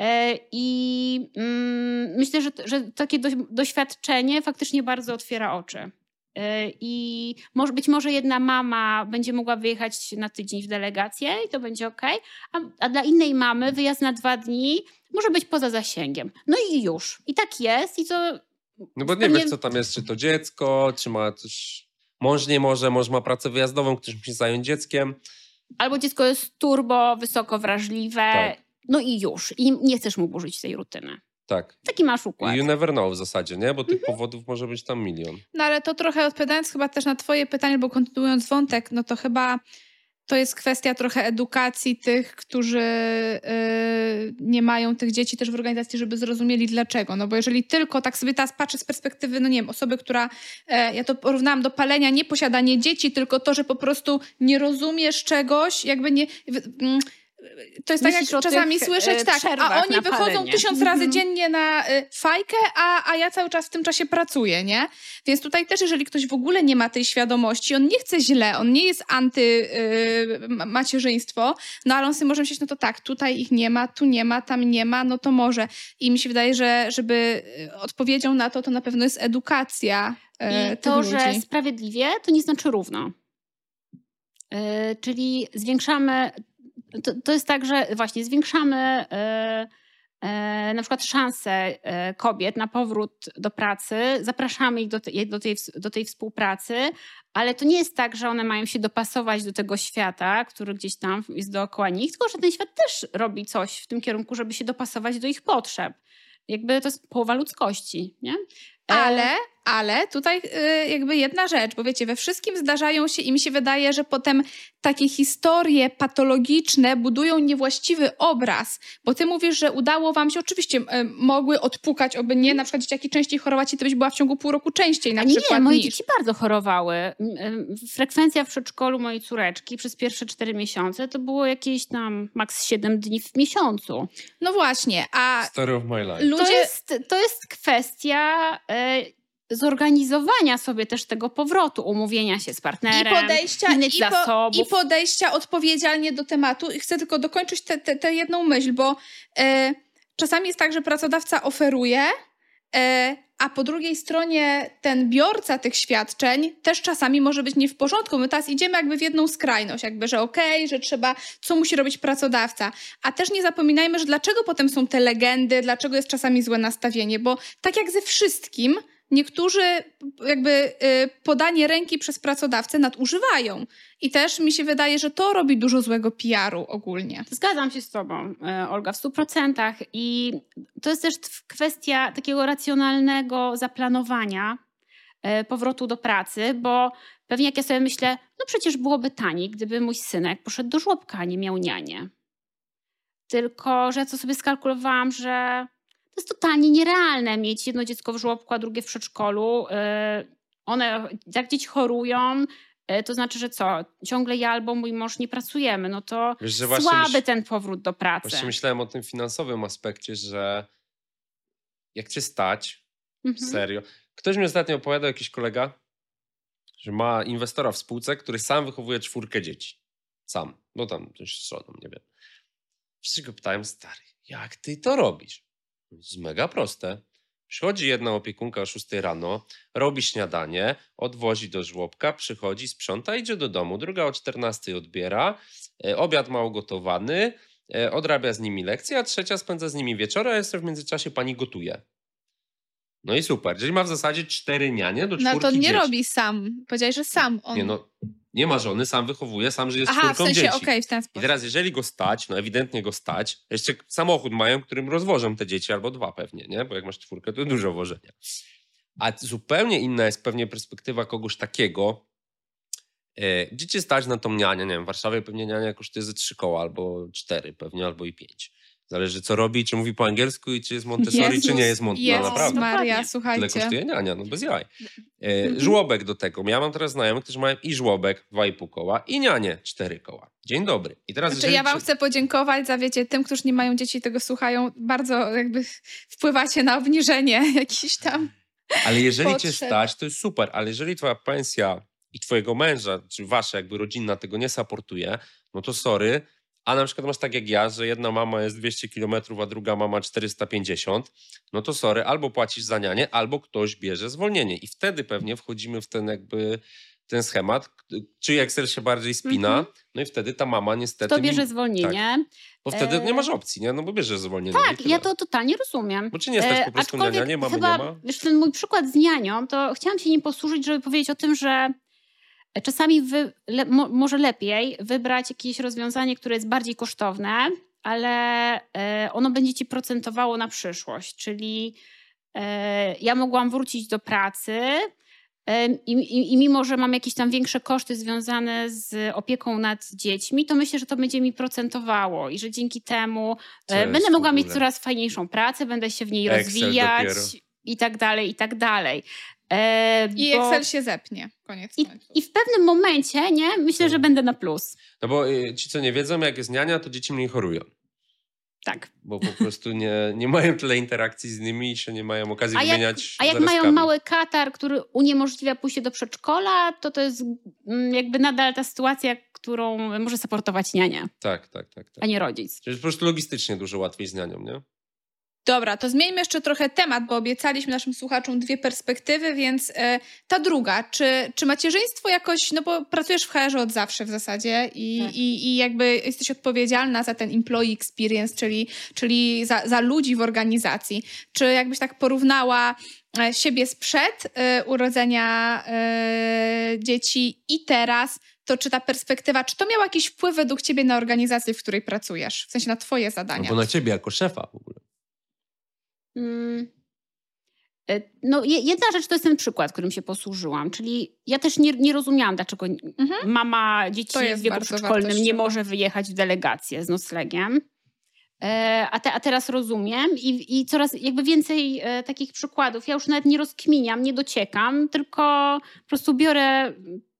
E, I mm, myślę, że, że takie doświadczenie faktycznie bardzo otwiera oczy. E, I może, być może jedna mama będzie mogła wyjechać na tydzień w delegację i to będzie ok, a, a, dla innej mamy wyjazd na dwa dni może być poza zasięgiem. No i już. I tak jest. I to. No bo nie pewnie... wiesz, co tam jest, czy to dziecko, czy ma coś Mąż nie może, mąż ma pracę wyjazdową, ktoś musi zająć dzieckiem. Albo dziecko jest turbo, wysoko wrażliwe, tak. no i już. I nie chcesz mu burzyć tej rutyny. Tak. Taki masz układ. You never know w zasadzie, nie? Bo tych mhm. powodów może być tam milion. No ale to trochę odpowiadając chyba też na twoje pytanie, bo kontynuując wątek, no to chyba to jest kwestia trochę edukacji tych, którzy yy, nie mają tych dzieci też w organizacji, żeby zrozumieli dlaczego. No bo jeżeli tylko tak sobie teraz patrzę z perspektywy, no nie wiem, osoby, która, e, ja to porównałam do palenia, nie posiadanie dzieci, tylko to, że po prostu nie rozumiesz czegoś, jakby nie... To jest tak, jak czasami słyszeć, e, tak, a oni wychodzą tysiąc razy mm -hmm. dziennie na y, fajkę, a, a ja cały czas w tym czasie pracuję, nie? Więc tutaj też, jeżeli ktoś w ogóle nie ma tej świadomości, on nie chce źle, on nie jest anty y, no ale on sobie może myśleć, no to tak, tutaj ich nie ma, tu nie ma, tam nie ma, no to może. I mi się wydaje, że żeby y, odpowiedzią na to, to na pewno jest edukacja y, I to, ludzi. że sprawiedliwie, to nie znaczy równo. Yy, czyli zwiększamy to, to jest tak, że właśnie zwiększamy e, e, na przykład szanse e, kobiet na powrót do pracy, zapraszamy ich do, te, do, tej, do tej współpracy, ale to nie jest tak, że one mają się dopasować do tego świata, który gdzieś tam jest dookoła nich, tylko że ten świat też robi coś w tym kierunku, żeby się dopasować do ich potrzeb. Jakby to jest połowa ludzkości, nie? Ale, ale tutaj y, jakby jedna rzecz, bo wiecie, we wszystkim zdarzają się i mi się wydaje, że potem takie historie patologiczne budują niewłaściwy obraz, bo ty mówisz, że udało wam się, oczywiście mogły odpukać, oby nie, na przykład dzieciaki częściej chorować i ty byś była w ciągu pół roku częściej na A przykład Nie, moje niż. dzieci bardzo chorowały. Frekwencja w przedszkolu mojej córeczki przez pierwsze cztery miesiące to było jakieś tam maks 7 dni w miesiącu. No właśnie, a... Story of my life. Ludzie... To, jest, to jest kwestia... Y, zorganizowania sobie też tego powrotu, umówienia się z partnerem, I podejścia, innych i zasobów. I podejścia odpowiedzialnie do tematu. I chcę tylko dokończyć tę jedną myśl, bo e, czasami jest tak, że pracodawca oferuje, e, a po drugiej stronie ten biorca tych świadczeń też czasami może być nie w porządku. My teraz idziemy jakby w jedną skrajność, jakby, że okej, okay, że trzeba, co musi robić pracodawca. A też nie zapominajmy, że dlaczego potem są te legendy, dlaczego jest czasami złe nastawienie, bo tak jak ze wszystkim, niektórzy jakby y, podanie ręki przez pracodawcę nadużywają. I też mi się wydaje, że to robi dużo złego PR-u ogólnie. Zgadzam się z Tobą, e, Olga, w stu procentach. I to jest też kwestia takiego racjonalnego zaplanowania e, powrotu do pracy, bo pewnie jak ja sobie myślę, no przecież byłoby taniej, gdyby mój synek poszedł do żłobka, a nie miał nianie. Tylko, że ja co sobie skalkulowałam, że to jest totalnie nierealne mieć jedno dziecko w żłobku, a drugie w przedszkolu. E, one, jak dzieci chorują, e, to znaczy, że co? Ciągle ja albo mój mąż nie pracujemy. No to Wiesz, słaby myśl... ten powrót do pracy. Właśnie myślałem o tym finansowym aspekcie, że jak cię stać, mhm. serio. Ktoś mi ostatnio opowiadał, jakiś kolega, że ma inwestora w spółce, który sam wychowuje czwórkę dzieci. Sam. No tam coś z żoną, nie wiem. Wszyscy go pytałem, stary, jak ty to robisz? Jest mega proste. Przychodzi jedna opiekunka o 6 rano, robi śniadanie, odwozi do żłobka, przychodzi, sprząta, idzie do domu. Druga o 14 odbiera, e, obiad ma ugotowany, e, odrabia z nimi lekcje, a trzecia spędza z nimi wieczorem, a jeszcze w międzyczasie pani gotuje. No i super. Czyli ma w zasadzie cztery nianie do czwórki No to nie dzieci. robi sam. Powiedziałeś, że sam on. Nie, no, nie ma żony, sam wychowuje, sam żyje z Aha, czwórką w sensie, dzieci. Okay, w ten sposób. I teraz jeżeli go stać, no ewidentnie go stać, jeszcze samochód mają, którym rozwożą te dzieci, albo dwa pewnie, nie? Bo jak masz czwórkę, to dużo wożenia. A zupełnie inna jest pewnie perspektywa kogoś takiego, e, gdzie cię stać na tą nianię, nie wiem, w Warszawie pewnie niania kosztuje ze trzy koła, albo cztery pewnie, albo i pięć. Zależy co robi, czy mówi po angielsku i czy jest Montessori, Jezus, czy nie jest Montessori. No, naprawdę. Maria, słuchajcie. Tyle kosztuje niania, no bez jaj. E, mhm. żłobek do tego. Ja mam teraz znajomych, którzy mają i żłobek, dwa i pół koła, i nianie, cztery koła. Dzień dobry. I teraz znaczy, ja wam chcę podziękować za, wiecie, tym, którzy nie mają dzieci tego słuchają, bardzo jakby wpływacie na obniżenie jakiś tam Ale jeżeli potrzeb. cię stać, to jest super. Ale jeżeli twoja pensja i twojego męża, czy wasza jakby rodzinna tego nie supportuje, no to sorry, a na przykład masz tak jak ja, że jedna mama jest 200 km, a druga mama 450, no to sorry, albo płacisz za nianie, albo ktoś bierze zwolnienie. I wtedy pewnie wchodzimy w ten jakby ten schemat, czy Excel się bardziej spina, mm -hmm. no i wtedy ta mama niestety... To bierze zwolnienie. Tak. Bo wtedy e... nie masz opcji, nie? No bo bierzesz zwolnienie. Tak, ja to totalnie rozumiem. Bo czy nie stać po prostu na nianie, mamy chyba, nie ma? Wiesz, ten mój przykład z nianią, to chciałam się nim posłużyć, żeby powiedzieć o tym, że Czasami wy, le, mo, może lepiej wybrać jakieś rozwiązanie, które jest bardziej kosztowne, ale e, ono będzie ci procentowało na przyszłość. Czyli e, ja mogłam wrócić do pracy e, i, i, i, mimo, że mam jakieś tam większe koszty związane z opieką nad dziećmi, to myślę, że to będzie mi procentowało i że dzięki temu będę mogła mieć coraz fajniejszą pracę, będę się w niej Excel rozwijać. Dopiero i tak dalej, i tak dalej. E, I bo... Excel się zepnie, koniec I, I, w pewnym momencie, nie, myślę, że tak. będę na plus. No bo y, ci, co nie wiedzą, jak jest niania, to dzieci mniej chorują. Tak. Bo po prostu nie, nie mają tyle interakcji z nimi i się nie mają okazji a wymieniać jak, A jak mają mały katar, który uniemożliwia pójście do przedszkola, to to jest mm, jakby nadal ta sytuacja, którą może supportować niania. Tak, tak, tak. tak. A nie rodzic. Czyli po prostu logistycznie dużo łatwiej z nianią, nie? Dobra, to zmieńmy jeszcze trochę temat, bo obiecaliśmy naszym słuchaczom dwie perspektywy, więc e, ta druga, czy, czy macierzyństwo jakoś, no bo pracujesz w hr od zawsze w zasadzie i, tak. i, i jakby jesteś odpowiedzialna za ten employee experience, czyli, czyli za, za ludzi w organizacji. Czy jakbyś tak porównała e, siebie sprzed y, urodzenia dzieci i teraz, to czy ta perspektywa, czy to miało jakiś wpływ według ciebie na organizację, w której pracujesz? W sensie na twoje zadania? No bo na ciebie jako szefa w ogóle. Mm. E, no, jedna rzecz to jest ten przykład, którym się posłużyłam, czyli ja też nie, nie rozumiałam, dlaczego mhm. mama dzieci w wieku przedszkolnym nie może wyjechać w delegację z noclegiem. E, a, te, a teraz rozumiem i, i coraz jakby więcej e, takich przykładów. Ja już nawet nie rozkminiam, nie dociekam, tylko po prostu biorę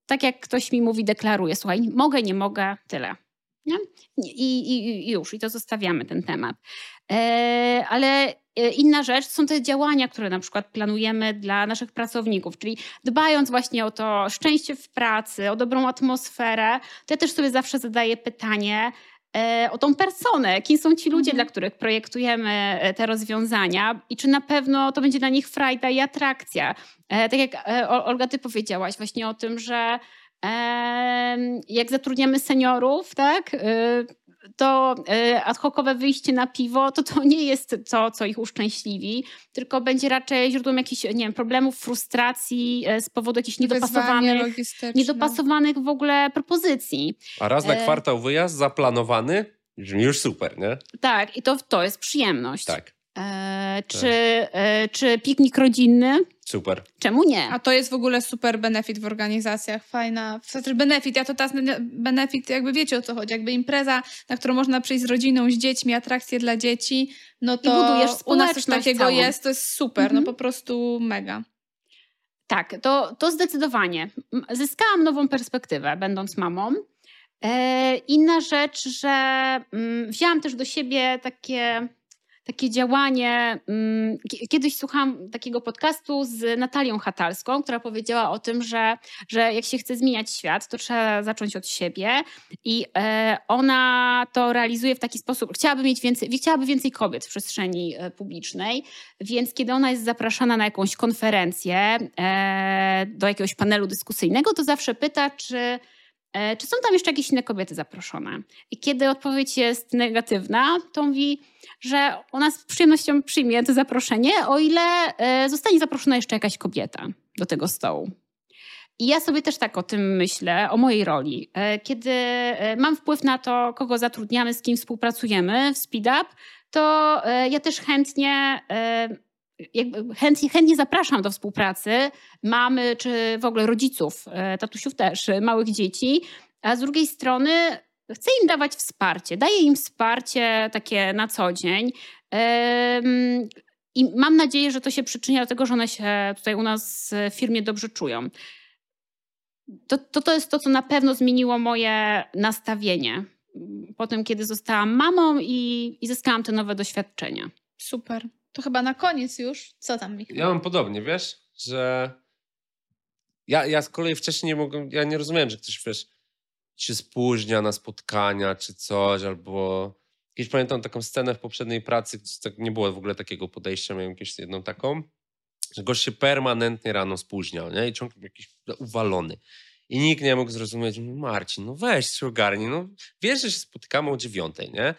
tak, jak ktoś mi mówi, deklaruję, słuchaj, mogę, nie mogę, tyle. Nie? I, i, I już, i to zostawiamy ten temat. Ale inna rzecz są te działania, które na przykład planujemy dla naszych pracowników, czyli dbając właśnie o to szczęście w pracy, o dobrą atmosferę, to ja też sobie zawsze zadaję pytanie, e, o tą personę, kim są ci ludzie, Mhm. dla których projektujemy e, te rozwiązania i czy na pewno to będzie dla nich frajda i atrakcja. E, Tak jak e, Olga, ty powiedziałaś właśnie o tym, że jak zatrudniamy seniorów, tak, y, to y, ad hocowe wyjście na piwo, to to nie jest to, co ich uszczęśliwi, tylko będzie raczej źródłem jakichś, nie wiem, problemów, frustracji e, z powodu jakichś niedopasowanych, niedopasowanych w ogóle propozycji. A raz na E. kwartał wyjazd zaplanowany, brzmi już super, nie? Tak, i to, to jest przyjemność. Tak, E, czy, e, czy piknik rodzinny? super. Czemu nie? A to jest w ogóle super benefit w organizacjach, fajna, znaczy benefit, ja to teraz benefit, jakby wiecie o co chodzi, jakby impreza, na którą można przyjść z rodziną, z dziećmi, atrakcje dla dzieci, no to budujesz u nas coś takiego całą. jest, to jest super, Mhm. no po prostu mega. Tak, to, to zdecydowanie. Zyskałam nową perspektywę, będąc mamą. E, inna rzecz, że mm, wzięłam też do siebie takie, takie działanie. Mm, ki- kiedyś słuchałam takiego podcastu z Natalią Hatalską, która powiedziała o tym, że, że jak się chce zmieniać świat, to trzeba zacząć od siebie. I e, ona to realizuje w taki sposób. Chciałaby mieć więcej, chciałaby więcej kobiet w przestrzeni e, publicznej. Więc kiedy ona jest zapraszana na jakąś konferencję, e, do jakiegoś panelu dyskusyjnego, to zawsze pyta, czy, czy są tam jeszcze jakieś inne kobiety zaproszone. I kiedy odpowiedź jest negatywna, to mówi, że ona z przyjemnością przyjmie to zaproszenie, o ile e, zostanie zaproszona jeszcze jakaś kobieta do tego stołu. I ja sobie też tak o tym myślę, o mojej roli. E, Kiedy e, mam wpływ na to, kogo zatrudniamy, z kim współpracujemy w SpeedUp, to e, ja też chętnie, e, chętnie, chętnie zapraszam do współpracy mamy, czy w ogóle rodziców, e, tatusiów też, e, małych dzieci, a z drugiej strony chcę im dawać wsparcie, daję im wsparcie takie na co dzień. I mam nadzieję, że to się przyczynia do tego, że one się tutaj u nas w firmie dobrze czują. To, to, to jest to, co na pewno zmieniło moje nastawienie po tym, kiedy zostałam mamą i, i zyskałam te nowe doświadczenia. Super. To chyba na koniec już. Co tam, Michał? Ja mam podobnie, wiesz, że ja, ja z kolei wcześniej nie mogłem, ja nie rozumiałem, że ktoś, wiesz, się spóźnia na spotkania czy coś, albo kiedyś pamiętam taką scenę w poprzedniej pracy, gdzie tak nie było w ogóle takiego podejścia, miałem jakąś jedną taką, że gość się permanentnie rano spóźniał, nie? I ciągle był jakiś uwalony. I nikt nie mógł zrozumieć, Marcin, no weź się ogarnij, no wiesz, że się spotykamy o dziewiątej, nie?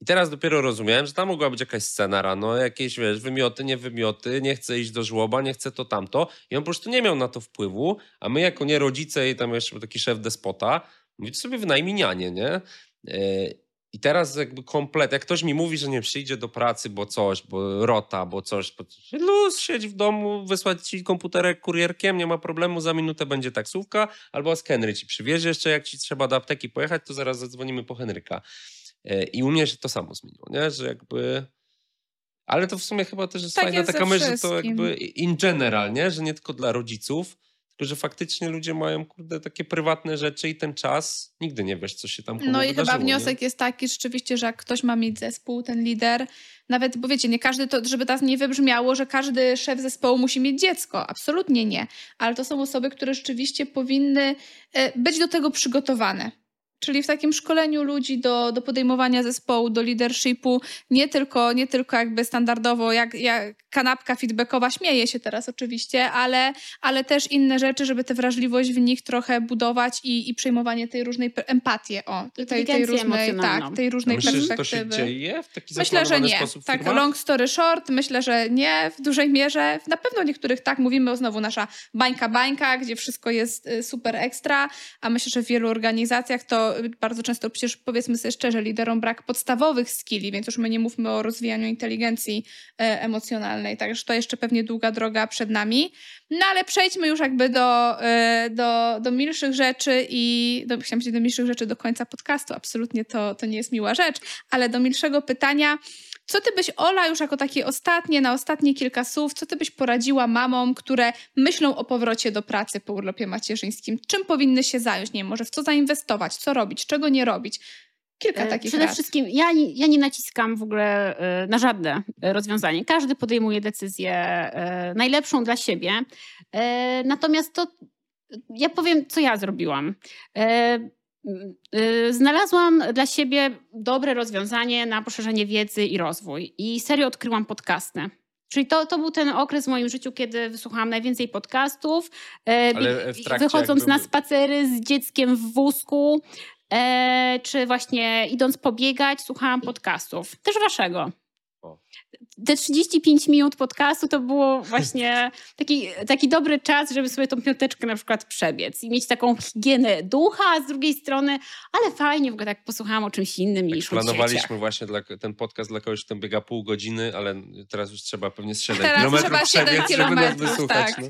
I teraz dopiero rozumiałem, że tam mogła być jakaś scena rano, jakieś, wiesz, wymioty, nie wymioty, nie chcę iść do żłoba, nie chcę to, tamto. I on po prostu nie miał na to wpływu, a my jako nie rodzice i tam jeszcze taki szef despota, mówić sobie wynajmij nianie, nie? Yy, I teraz jakby komplet, jak ktoś mi mówi, że nie przyjdzie do pracy, bo coś, bo rota, bo coś, bo luz, siedź w domu, wysłać ci komputerek kurierkiem, nie ma problemu, za minutę będzie taksówka, albo z Henry ci przywiezie jeszcze, jak ci trzeba do apteki pojechać, to zaraz zadzwonimy po Henryka. E, I u mnie się to samo zmieniło, nie? Że jakby... Ale to w sumie chyba też jest Tak fajna jest taka myśl, że to jakby in general, nie? Że nie tylko dla rodziców, tylko że faktycznie ludzie mają, kurde, takie prywatne rzeczy i ten czas, nigdy nie wiesz, co się tam No i chyba wniosek nie? jest taki rzeczywiście, że jak ktoś ma mieć zespół, ten lider, nawet, bo wiecie, nie każdy to, żeby teraz nie wybrzmiało, że każdy szef zespołu musi mieć dziecko. Absolutnie nie. Ale to są osoby, które rzeczywiście powinny e, być do tego przygotowane. Czyli w takim szkoleniu ludzi do, do podejmowania zespołu, do leadershipu, nie tylko, nie tylko jakby standardowo, jak, jak kanapka feedbackowa, śmieje się teraz oczywiście, ale, ale też inne rzeczy, żeby tę wrażliwość w nich trochę budować i, i przejmowanie tej różnej empatię, o, tej, tej różnej, tak, tej różnej myślisz, że to perspektywy. się dzieje w taki Myślę, że nie. sposób Tak, long story short, myślę, że nie w dużej mierze. Na pewno niektórych tak, mówimy o znowu nasza bańka bańka, gdzie wszystko jest y, super ekstra, a myślę, że w wielu organizacjach to bardzo często przecież powiedzmy sobie szczerze, liderom brak podstawowych skilli, więc już my nie mówmy o rozwijaniu inteligencji e, emocjonalnej, także to jeszcze pewnie długa droga przed nami. No ale przejdźmy już jakby do, e, do, do milszych rzeczy i do, chciałam powiedzieć do milszych rzeczy do końca podcastu, absolutnie to, to nie jest miła rzecz, ale do milszego pytania, co ty byś, Ola, już jako takie ostatnie, na ostatnie kilka słów, co ty byś poradziła mamom, które myślą o powrocie do pracy po urlopie macierzyńskim? Czym powinny się zająć? Nie wiem, może w co zainwestować, co robić, czego nie robić? Kilka E, takich Przede rad. wszystkim ja nie, ja nie naciskam w ogóle e, na żadne e, rozwiązanie. Każdy podejmuje decyzję najlepszą dla siebie. Natomiast to ja powiem, co ja zrobiłam. Y, znalazłam dla siebie dobre rozwiązanie na poszerzenie wiedzy i rozwój. I serio odkryłam podcasty. Czyli to, to był ten okres w moim życiu, kiedy wysłuchałam najwięcej podcastów. trakcie wychodząc jakby- na spacery z dzieckiem w wózku, e, czy właśnie idąc pobiegać, słuchałam podcastów. Też waszego. O. Te 35 minut podcastu to było właśnie taki, taki dobry czas, żeby sobie tą piąteczkę na przykład przebiec i mieć taką higienę ducha, a z drugiej strony, ale fajnie, w ogóle tak posłuchałam o czymś innym Tak niż planowaliśmy właśnie dla, ten podcast dla kogoś, kto biega pół godziny, ale teraz już trzeba pewnie z 7 Teraz kilometrów trzeba siedem przebiec, żeby nas kilometrów, wysłuchać. tak. No.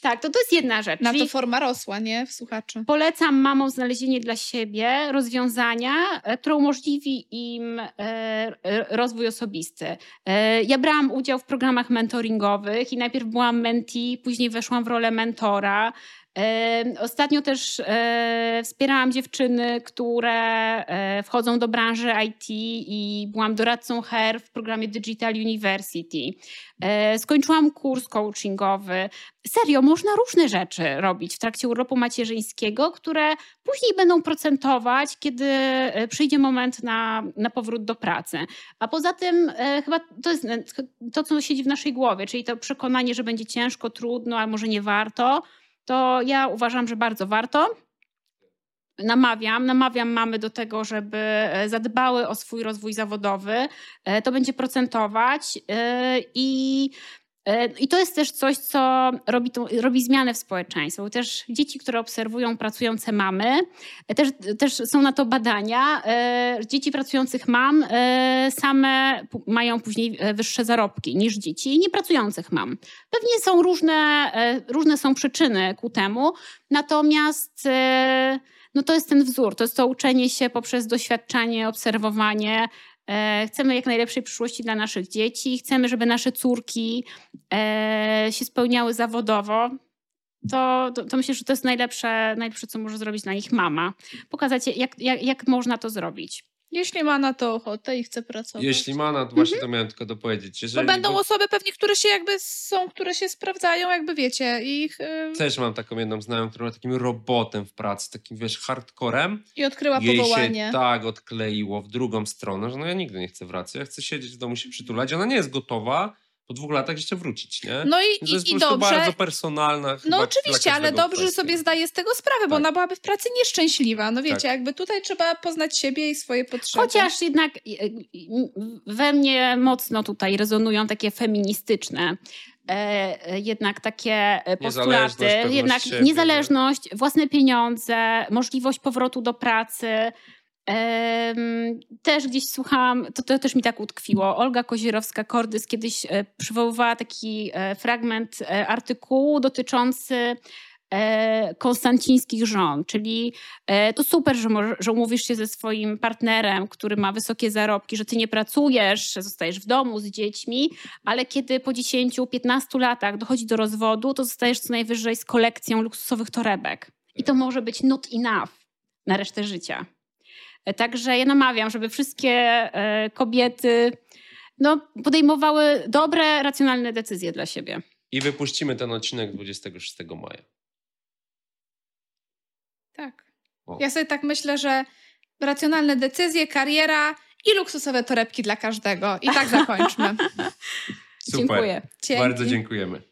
Tak, to to jest jedna rzecz. Na czyli to forma rosła, nie? W słuchaczy. Polecam mamom znalezienie dla siebie rozwiązania, e, które umożliwi im e, e, rozwój osobisty. E, Ja brałam udział w programach mentoringowych i najpierw byłam mentee, później weszłam w rolę mentora. Ostatnio też e, wspierałam dziewczyny, które e, wchodzą do branży IT i byłam doradcą HR w programie Digital University. E, Skończyłam kurs coachingowy. Serio, można różne rzeczy robić w trakcie urlopu macierzyńskiego, które później będą procentować, kiedy przyjdzie moment na, na powrót do pracy. A poza tym chyba to jest to, co siedzi w naszej głowie, czyli to przekonanie, że będzie ciężko, trudno, a może nie warto, to ja uważam, że bardzo warto. Namawiam, namawiam mamy do tego, żeby e, zadbały o swój rozwój zawodowy. E, To będzie procentować e, i I to jest też coś, co robi, robi zmianę w społeczeństwie. Też dzieci, które obserwują pracujące mamy, e, też, też są na to badania. e, Dzieci pracujących mam e, same mają później e, wyższe zarobki niż dzieci niepracujących mam. Pewnie są różne, e, różne są przyczyny ku temu, natomiast e, no to jest ten wzór, to jest to uczenie się poprzez doświadczanie, obserwowanie. E, Chcemy jak najlepszej przyszłości dla naszych dzieci, chcemy, żeby nasze córki e, się spełniały zawodowo. To, to, to myślę, że to jest najlepsze, najlepsze, co może zrobić dla nich mama. Pokazać, jak, jak, jak można to zrobić. Jeśli ma na to ochotę i chce pracować. Jeśli ma, no to właśnie to miałem tylko dopowiedzieć. Bo Jeżeli, będą bo osoby pewnie, które się jakby są, które się sprawdzają, jakby wiecie, ich y, Też mam taką jedną znajomą, która ma takim robotem w pracy, takim wiesz, hardcorem. i odkryła Jej powołanie. się tak odkleiło w drugą stronę, że no ja nigdy nie chcę wracać. Ja chcę siedzieć w domu, się przytulać. Ona nie jest gotowa po dwóch latach jeszcze wrócić, nie? No i, to jest i, dobrze. bardzo personalna No oczywiście, ale dobrze, że kwestia. sobie zdaje z tego sprawę, bo Tak. ona byłaby w pracy nieszczęśliwa. No wiecie, Tak. jakby tutaj trzeba poznać siebie i swoje potrzeby. Chociaż jednak e, e, we mnie mocno tutaj rezonują takie feministyczne e, e, jednak takie e, Niezależność, postulaty, jednak siebie, niezależność, własne pieniądze, możliwość powrotu do pracy. Też gdzieś słuchałam, to, to też mi tak utkwiło. Olga Kozierowska-Kordys kiedyś e, przywoływała taki e, fragment e, artykułu dotyczący konstancińskich żon, czyli to super, że, że umówisz się ze swoim partnerem, który ma wysokie zarobki, że ty nie pracujesz, zostajesz w domu z dziećmi, ale kiedy po 10-15 latach dochodzi do rozwodu, to zostajesz co najwyżej z kolekcją luksusowych torebek. I to może być not enough na resztę życia. Także ja namawiam, żeby wszystkie e, kobiety no, podejmowały dobre, racjonalne decyzje dla siebie. I wypuścimy ten odcinek 26 maja. Tak. O. Ja sobie tak myślę, że racjonalne decyzje, kariera i luksusowe torebki dla każdego. I tak zakończmy. Super. Dziękuję. Dzięki. Bardzo dziękujemy.